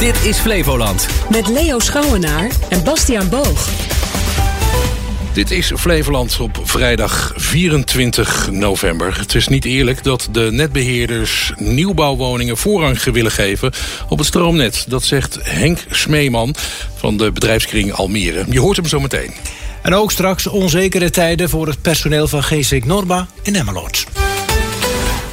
Dit is Flevoland. Met Leo Schouwenaar en Bastiaan Boog. Dit is Flevoland op vrijdag 24 november. Het is niet eerlijk dat de netbeheerders nieuwbouwwoningen voorrang willen geven op het stroomnet. Dat zegt Henk Smeeman van de bedrijfskring Almere. Je hoort hem zo meteen. En ook straks onzekere tijden voor het personeel van GC Norba in Emmeloord.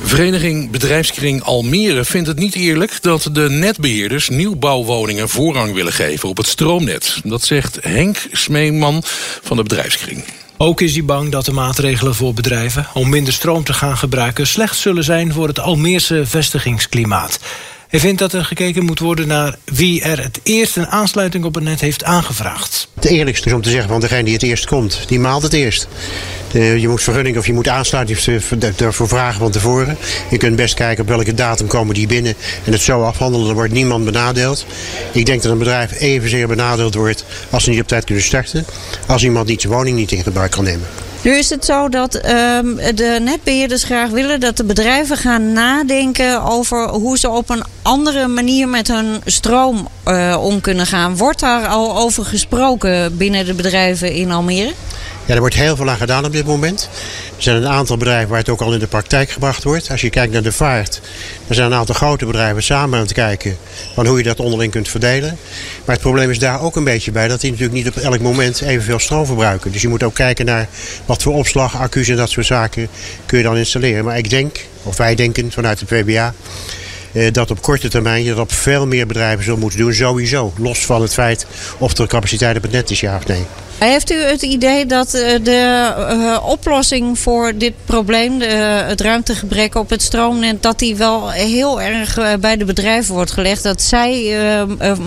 Vereniging Bedrijfskring Almere vindt het niet eerlijk dat de netbeheerders nieuwbouwwoningen voorrang willen geven op het stroomnet. Dat zegt Henk Smeeman van de bedrijfskring. Ook is hij bang dat de maatregelen voor bedrijven om minder stroom te gaan gebruiken slecht zullen zijn voor het Almeerse vestigingsklimaat. Hij vindt dat er gekeken moet worden naar wie er het eerst een aansluiting op het net heeft aangevraagd. Het eerlijkste is om te zeggen van degene die het eerst komt, die maalt het eerst. je moet vergunning of je moet aansluiting daarvoor vragen van tevoren. Je kunt best kijken op welke datum komen die binnen en het zo afhandelen. Dan wordt niemand benadeeld. Ik denk dat een bedrijf evenzeer benadeeld wordt als ze niet op tijd kunnen starten. Als iemand niet zijn woning niet in gebruik kan nemen. Nu is het zo dat um, de netbeheerders graag willen dat de bedrijven gaan nadenken over hoe ze op een andere manier met hun stroom uh, om kunnen gaan. Wordt daar al over gesproken binnen de bedrijven in Almere? Ja, er wordt heel veel aan gedaan op dit moment. Er zijn een aantal bedrijven waar het ook al in de praktijk gebracht wordt. Als je kijkt naar de vaart, er zijn een aantal grote bedrijven samen aan het kijken van hoe je dat onderling kunt verdelen. Maar het probleem is daar ook een beetje bij dat die natuurlijk niet op elk moment evenveel stroom verbruiken. Dus je moet ook kijken naar wat voor opslag, accu's en dat soort zaken kun je dan installeren. Maar ik denk, of wij denken vanuit de PBA, dat op korte termijn je dat op veel meer bedrijven zult moeten doen. Sowieso. Los van het feit of er capaciteit op het net is, ja of nee. Heeft u het idee dat eh, de oplossing voor dit probleem, het ruimtegebrek op het stroomnet, dat die wel heel erg bij de bedrijven wordt gelegd? Dat zij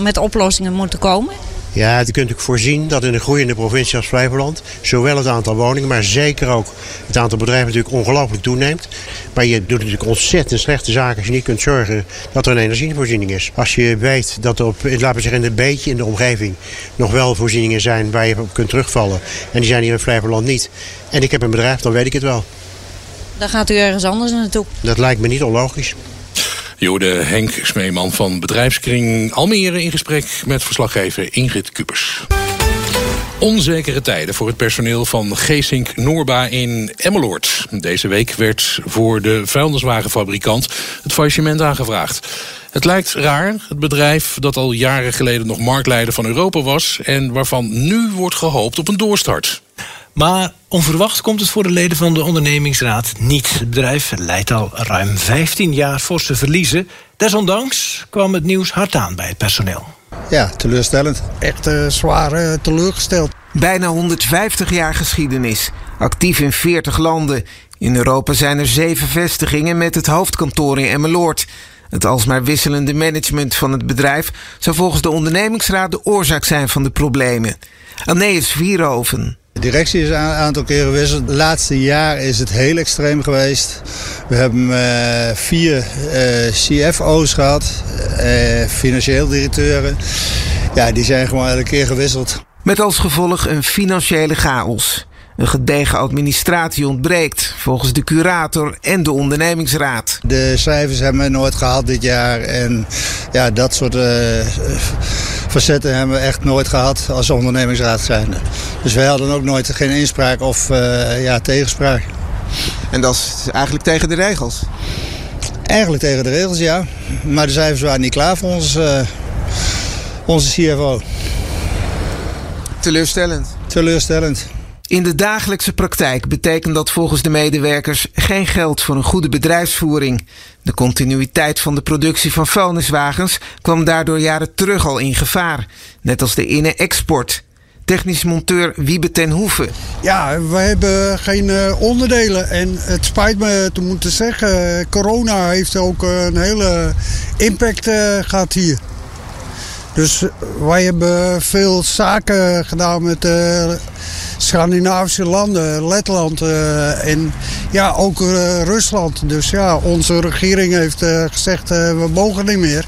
met oplossingen moeten komen? Ja, je kunt natuurlijk voorzien dat in de groeiende provincie als Flevoland zowel het aantal woningen, maar zeker ook het aantal bedrijven natuurlijk ongelooflijk toeneemt. Maar je doet natuurlijk ontzettend slechte zaken als je niet kunt zorgen dat er een energievoorziening is. Als je weet dat er op, laten we zeggen, een beetje in de omgeving nog wel voorzieningen zijn waar je op kunt terugvallen. En die zijn hier in Flevoland niet. En ik heb een bedrijf, dan weet ik het wel. Dan gaat u ergens anders naartoe. Dat lijkt me niet onlogisch. Jode Henk Smeeman van bedrijfskring Almere in gesprek met verslaggever Ingrid Kupers. Onzekere tijden voor het personeel van Geesink Noorba in Emmeloord. Deze week werd voor de vuilniswagenfabrikant het faillissement aangevraagd. Het lijkt raar, het bedrijf dat al jaren geleden nog marktleider van Europa was... en waarvan nu wordt gehoopt op een doorstart. Maar onverwacht komt het voor de leden van de ondernemingsraad niet. Het bedrijf leidt al ruim 15 jaar forse verliezen. Desondanks kwam het nieuws hard aan bij het personeel. Ja, teleurstellend. Echt uh, zwaar uh, teleurgesteld. Bijna 150 jaar geschiedenis. Actief in 40 landen. In Europa zijn er zeven vestigingen met het hoofdkantoor in Emmeloord. Het alsmaar wisselende management van het bedrijf zou volgens de ondernemingsraad de oorzaak zijn van de problemen. Anees Vierhoven. De directie is een aantal keren gewisseld. Het laatste jaar is het heel extreem geweest. We hebben uh, vier uh, CFO's gehad, uh, financieel directeuren. Ja, die zijn gewoon elke keer gewisseld. Met als gevolg een financiële chaos. Een gedegen administratie ontbreekt, volgens de curator en de ondernemingsraad. De cijfers hebben we nooit gehad dit jaar. En ja, dat soort uh, facetten hebben we echt nooit gehad als ondernemingsraad zijnde. Dus wij hadden ook nooit geen inspraak of uh, ja, tegenspraak. En dat is eigenlijk tegen de regels? Eigenlijk tegen de regels, ja. Maar de cijfers waren niet klaar voor ons, uh, onze CFO. Teleurstellend? Teleurstellend. In de dagelijkse praktijk betekent dat volgens de medewerkers geen geld voor een goede bedrijfsvoering. De continuïteit van de productie van vuilniswagens kwam daardoor jaren terug al in gevaar, net als de inne-export. Technisch monteur Wiebe ten Hoeven. Ja, we hebben geen uh, onderdelen. En het spijt me te moeten zeggen, corona heeft ook een hele impact uh, gehad hier. Dus wij hebben veel zaken gedaan met uh, Scandinavische landen, Letland uh, en ja, ook Rusland. Dus ja, onze regering heeft gezegd we mogen niet meer.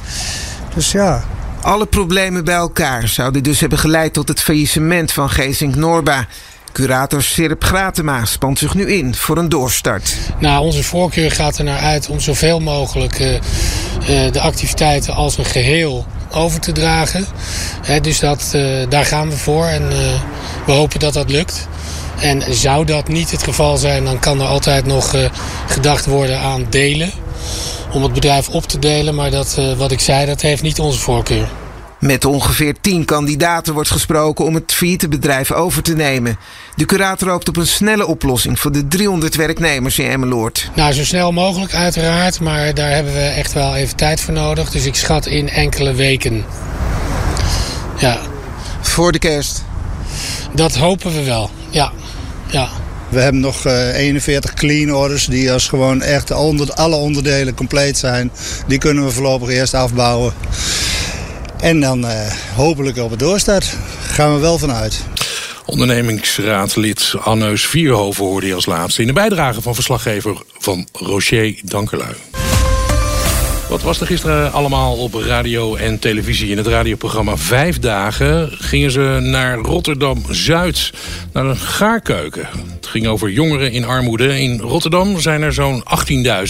Dus ja. Alle problemen bij elkaar zouden dus hebben geleid tot het faillissement van Geesink Norba. Curator Sirp Gratema spant zich nu in voor een doorstart. Nou, onze voorkeur gaat er naar uit om zoveel mogelijk uh, uh, de activiteiten als een geheel over te dragen. dus dat, daar gaan we voor en we hopen dat dat lukt. En zou dat niet het geval zijn, dan kan er altijd nog gedacht worden aan delen. Om het bedrijf op te delen, maar dat, wat ik zei, dat heeft niet onze voorkeur. Met ongeveer 10 kandidaten wordt gesproken om het failliete bedrijf over te nemen. De curator hoopt op een snelle oplossing voor de 300 werknemers in Emmeloord. Nou, zo snel mogelijk uiteraard, maar daar hebben we echt wel even tijd voor nodig. Dus ik schat in enkele weken. Ja. Voor de kerst? Dat hopen we wel, ja. ja. We hebben nog 41 eh, clean orders die als gewoon echt onder, alle onderdelen compleet zijn. Die kunnen we voorlopig eerst afbouwen. En dan uh, hopelijk op het doorstart. Gaan we wel vanuit. Ondernemingsraadlid Anneus Vierhoven hoorde je als laatste... in de bijdrage van verslaggever van Rocher Dankerlui. Wat was er gisteren allemaal op radio en televisie? In het radioprogramma Vijf Dagen gingen ze naar Rotterdam-Zuid, naar een gaarkeuken. Het ging over jongeren in armoede. In Rotterdam zijn er zo'n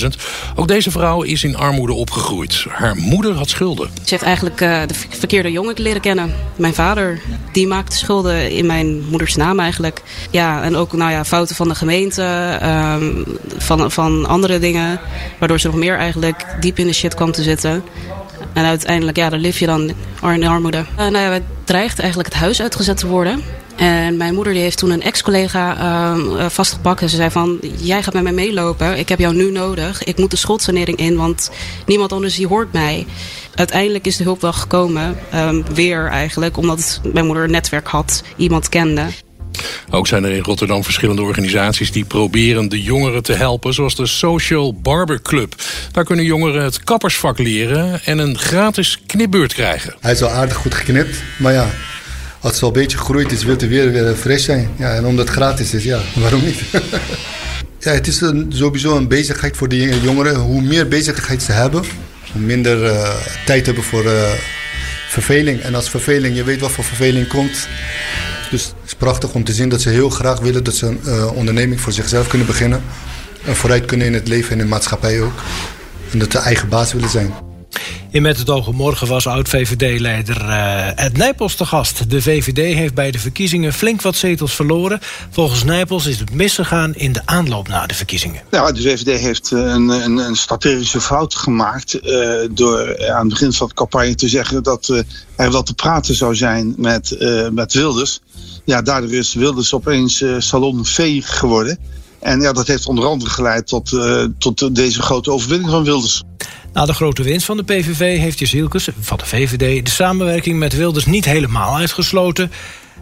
18.000. Ook deze vrouw is in armoede opgegroeid. Haar moeder had schulden. Ze heeft eigenlijk uh, de verkeerde jongen leren kennen. Mijn vader, die maakte schulden in mijn moeders naam eigenlijk. Ja, en ook nou ja, fouten van de gemeente, uh, van, van andere dingen. Waardoor ze nog meer eigenlijk diep in de shit kwam te zitten. En uiteindelijk, ja, dan leef je dan in armoede. Uh, nou ja, het dreigt eigenlijk het huis uitgezet te worden. En mijn moeder die heeft toen een ex-collega uh, vastgepakt. En ze zei van, jij gaat met mij meelopen. Ik heb jou nu nodig. Ik moet de schuldsanering in, want niemand anders die hoort mij. Uiteindelijk is de hulp wel gekomen. Um, weer eigenlijk, omdat mijn moeder een netwerk had. Iemand kende. Ook zijn er in Rotterdam verschillende organisaties die proberen de jongeren te helpen, zoals de Social Barber Club. Daar kunnen jongeren het kappersvak leren en een gratis knipbeurt krijgen. Hij is wel aardig goed geknipt, maar ja, als het al een beetje gegroeid is, wil hij weer, weer fris zijn. Ja, en omdat het gratis is, ja, waarom niet? ja, het is sowieso een bezigheid voor de jongeren. Hoe meer bezigheid ze hebben, hoe minder uh, tijd hebben voor uh, verveling. En als verveling, je weet wat voor verveling komt. Dus prachtig om te zien dat ze heel graag willen dat ze een uh, onderneming voor zichzelf kunnen beginnen. En vooruit kunnen in het leven en in de maatschappij ook. En dat ze eigen baas willen zijn. In Met het Oog Morgen was oud-VVD-leider uh, Ed Nijpels te gast. De VVD heeft bij de verkiezingen flink wat zetels verloren. Volgens Nijpels is het misgegaan in de aanloop naar de verkiezingen. Ja, de VVD heeft een, een, een strategische fout gemaakt... Uh, door aan het begin van de campagne te zeggen... dat er wat te praten zou zijn met, met Wilders. Ja, daardoor is Wilders opeens salon V geworden... En ja, dat heeft onder andere geleid tot, tot deze grote overwinning van Wilders. Na de grote winst van de PVV heeft Jezielkes van de VVD... de samenwerking met Wilders niet helemaal uitgesloten.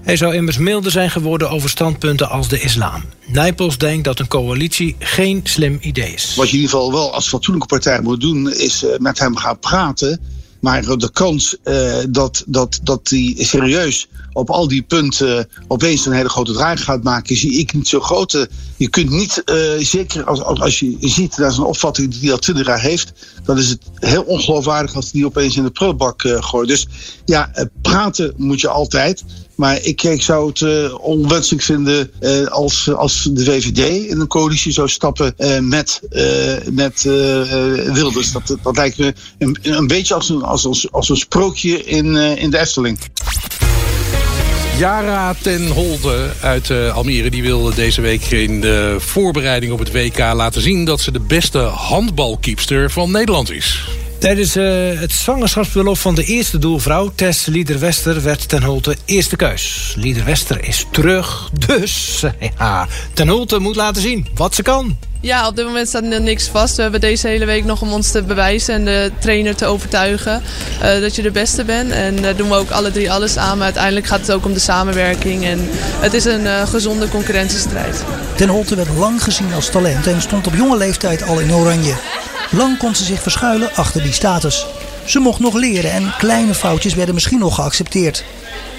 Hij zou immers milder zijn geworden over standpunten als de islam. Nijpels denkt dat een coalitie geen slim idee is. Wat je in ieder geval wel als fatsoenlijke partij moet doen... is uh, met hem gaan praten maar de kans uh, dat, dat, dat die serieus op al die punten opeens een hele grote draai gaat maken, zie ik niet zo groot. Je kunt niet, uh, zeker als, als, je ziet, is een opvatting die al twintig jaar heeft, dan is het heel ongeloofwaardig als die opeens in de prullenbak uh, gooit. Dus ja, praten moet je altijd. Maar ik, zou het uh, onwenselijk vinden uh, als, als de VVD in een coalitie zou stappen uh, met, met Wilders. Dat, dat lijkt me een, een beetje als een, als, als, als een sprookje in, in de Efteling. Jara ten Holde uit Almere die wilde deze week in de voorbereiding op het WK laten zien... dat ze de beste handbalkeepster van Nederland is. Tijdens uh, het zwangerschapsverlof van de eerste doelvrouw, Tess Lieder-Wester, werd Ten Holte eerste keus. Lieder-Wester is terug, dus ja, Ten Holte moet laten zien wat ze kan. Ja, op dit moment staat er niks vast. We hebben deze hele week nog om ons te bewijzen en de trainer te overtuigen uh, dat je de beste bent. En daar doen we ook alle drie alles aan. Maar uiteindelijk gaat het ook om de samenwerking. En het is een uh, gezonde concurrentiestrijd. Ten Holte werd lang gezien als talent en stond op jonge leeftijd al in oranje. Lang kon ze zich verschuilen achter die status. Ze mocht nog leren en kleine foutjes werden misschien nog geaccepteerd.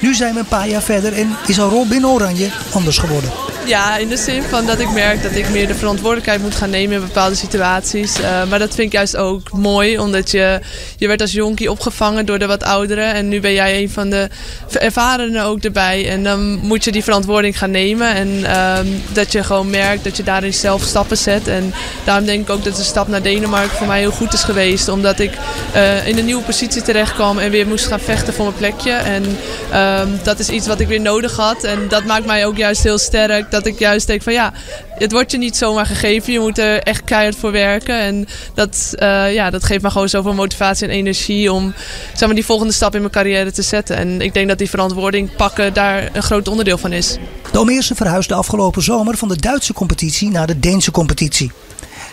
Nu zijn we een paar jaar verder en is haar rol binnen Oranje anders geworden. Ja, in de zin van dat ik merk dat ik meer de verantwoordelijkheid moet gaan nemen in bepaalde situaties. Uh, maar dat vind ik juist ook mooi, omdat je, je werd als jonkie opgevangen door de wat ouderen. En nu ben jij een van de ervarenen ook erbij. En dan moet je die verantwoording gaan nemen. En uh, dat je gewoon merkt dat je daarin zelf stappen zet. En daarom denk ik ook dat de stap naar Denemarken voor mij heel goed is geweest. Omdat ik uh, in een nieuwe positie terecht kwam en weer moest gaan vechten voor mijn plekje. En uh, dat is iets wat ik weer nodig had. En dat maakt mij ook juist heel sterk. Dat ik juist denk van ja, het wordt je niet zomaar gegeven. Je moet er echt keihard voor werken. En dat, uh, ja, dat geeft me gewoon zoveel motivatie en energie om zeg maar, die volgende stap in mijn carrière te zetten. En ik denk dat die verantwoording pakken daar een groot onderdeel van is. De Almeerse verhuisde afgelopen zomer van de Duitse competitie naar de Deense competitie.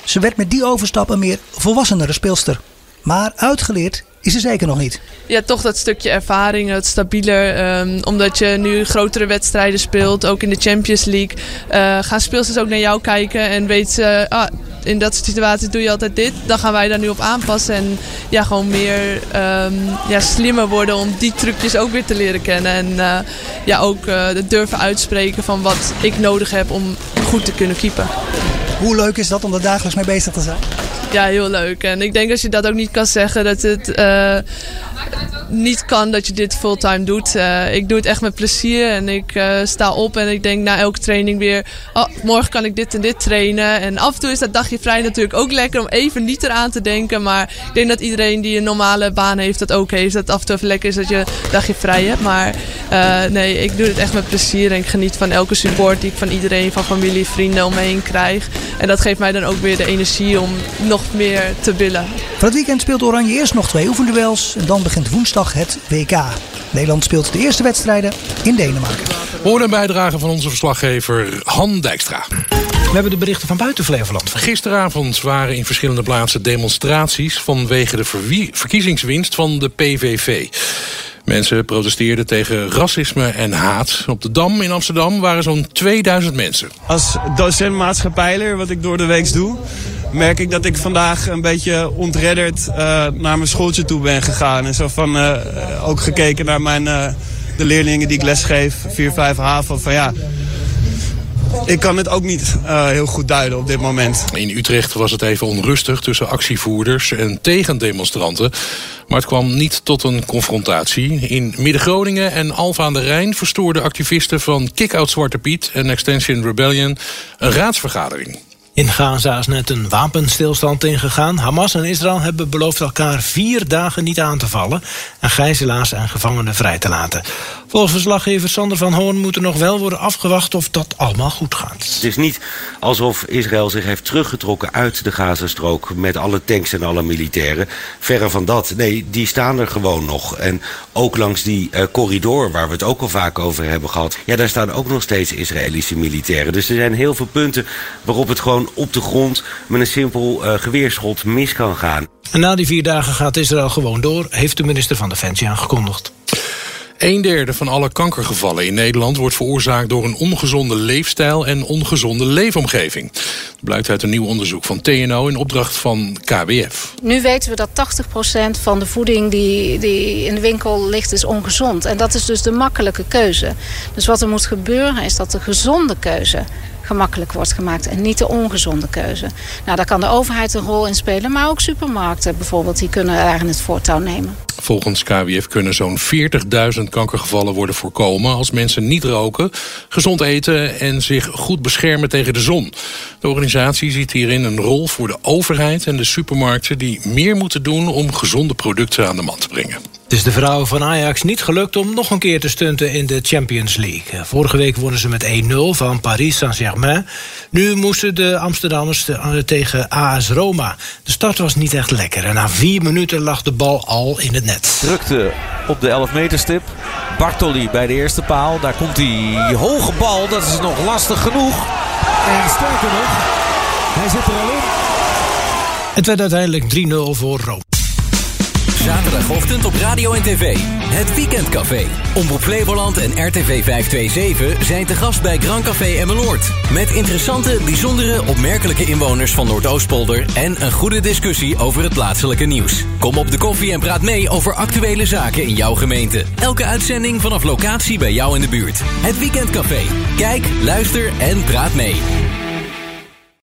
Ze werd met die overstap een meer volwassenere speelster. Maar uitgeleerd is er zeker nog niet. Ja, toch dat stukje ervaring, het stabieler. Um, omdat je nu grotere wedstrijden speelt, ook in de Champions League. Uh, gaan speelsters ook naar jou kijken en weten ze... Uh, ah, in dat soort situaties doe je altijd dit. Dan gaan wij daar nu op aanpassen. En ja, gewoon meer um, ja, slimmer worden om die trucjes ook weer te leren kennen. En uh, ja, ook het durven uitspreken van wat ik nodig heb om goed te kunnen keepen. Hoe leuk is dat om er dagelijks mee bezig te zijn? Ja, heel leuk. En ik denk als je dat ook niet kan zeggen, dat het uh, niet kan dat je dit fulltime doet. Uh, ik doe het echt met plezier en ik uh, sta op en ik denk na elke training weer, oh, morgen kan ik dit en dit trainen. En af en toe is dat dagje vrij natuurlijk ook lekker om even niet eraan te denken. Maar ik denk dat iedereen die een normale baan heeft dat ook heeft. Dat af en toe even lekker is dat je een dagje vrij hebt. Maar nee, ik doe het echt met plezier en ik geniet van elke support die ik van iedereen, van familie, vrienden om me heen krijg. En dat geeft mij dan ook weer de energie om nog nog meer te willen. Van het weekend speelt Oranje eerst nog twee oefenduels en dan begint woensdag het WK. Nederland speelt de eerste wedstrijden in Denemarken. Hoor een bijdrage van onze verslaggever Han Dijkstra. We hebben de berichten van buiten Flevoland. Gisteravond waren in verschillende plaatsen demonstraties... vanwege de verkiezingswinst van de PVV. Mensen protesteerden tegen racisme en haat. Op de Dam in Amsterdam waren zo'n 2000 mensen. Als docent maatschappijler, wat ik door de week doe merk ik dat ik vandaag een beetje ontredderd uh, naar mijn schooltje toe ben gegaan. En zo van uh, ook gekeken naar mijn, uh, de leerlingen die ik lesgeef, 4, 5 HAVO. Van ja, ik kan het ook niet heel goed duiden op dit moment. In Utrecht was het even onrustig tussen actievoerders en tegendemonstranten. Maar het kwam niet tot een confrontatie. In Midden-Groningen en Alfa aan de Rijn verstoorden activisten van Kick-Out Zwarte Piet en Extension Rebellion een raadsvergadering. In Gaza is net een wapenstilstand ingegaan. Hamas en Israël hebben beloofd elkaar vier dagen niet aan te vallen... en gijzelaars en gevangenen vrij te laten. Volgens verslaggever Sander van Hoorn moet er nog wel worden afgewacht... of dat allemaal goed gaat. Het is niet alsof Israël zich heeft teruggetrokken uit de Gazastrook... met alle tanks en alle militairen. Verre van dat. Nee, die staan er gewoon nog. En ook langs die uh, corridor, waar we het ook al vaak over hebben gehad... ja, daar staan ook nog steeds Israëlische militairen. Dus er zijn heel veel punten waarop het gewoon op de grond met een simpel uh, geweerschot mis kan gaan. En na die vier dagen gaat Israël gewoon door, heeft de minister van Defensie aangekondigd. Een derde van alle kankergevallen in Nederland wordt veroorzaakt door een ongezonde leefstijl en ongezonde leefomgeving. Dat blijkt uit een nieuw onderzoek van TNO in opdracht van KWF. Nu weten we dat 80% van de voeding die, die in de winkel ligt is ongezond. En dat is dus de makkelijke keuze. Dus wat er moet gebeuren is dat de gezonde keuze gemakkelijk wordt gemaakt en niet de ongezonde keuze. Nou, daar kan de overheid een rol in spelen, maar ook supermarkten bijvoorbeeld, die kunnen daar in het voortouw nemen. Volgens KWF kunnen zo'n 40.000 kankergevallen worden voorkomen als mensen niet roken, gezond eten en zich goed beschermen tegen de zon. De organisatie ziet hierin een rol voor de overheid en de supermarkten die meer moeten doen om gezonde producten aan de man te brengen. Het is de vrouwen van Ajax niet gelukt om nog een keer te stunten in de Champions League. Vorige week wonnen ze met 1-0 van Paris Saint-Germain. Nu moesten de Amsterdammers tegen AS Roma. De start was niet echt lekker en na vier minuten lag de bal al in het net. Drukte op de 11 meter stip. Bartoli bij de eerste paal. Daar komt die hoge bal. Dat is nog lastig genoeg. En sterker nog, hij zit er al in. Het werd uiteindelijk 3-0 voor Rome. Zaterdagochtend op radio en tv. Het Weekendcafé. Omroep Flevoland en RTV 527 zijn te gast bij Grand Café Emmeloord. Met interessante, bijzondere, opmerkelijke inwoners van Noordoostpolder... en een goede discussie over het plaatselijke nieuws. Kom op de koffie en praat mee over actuele zaken in jouw gemeente. Elke uitzending vanaf locatie bij jou in de buurt. Het Weekendcafé. Kijk, luister en praat mee.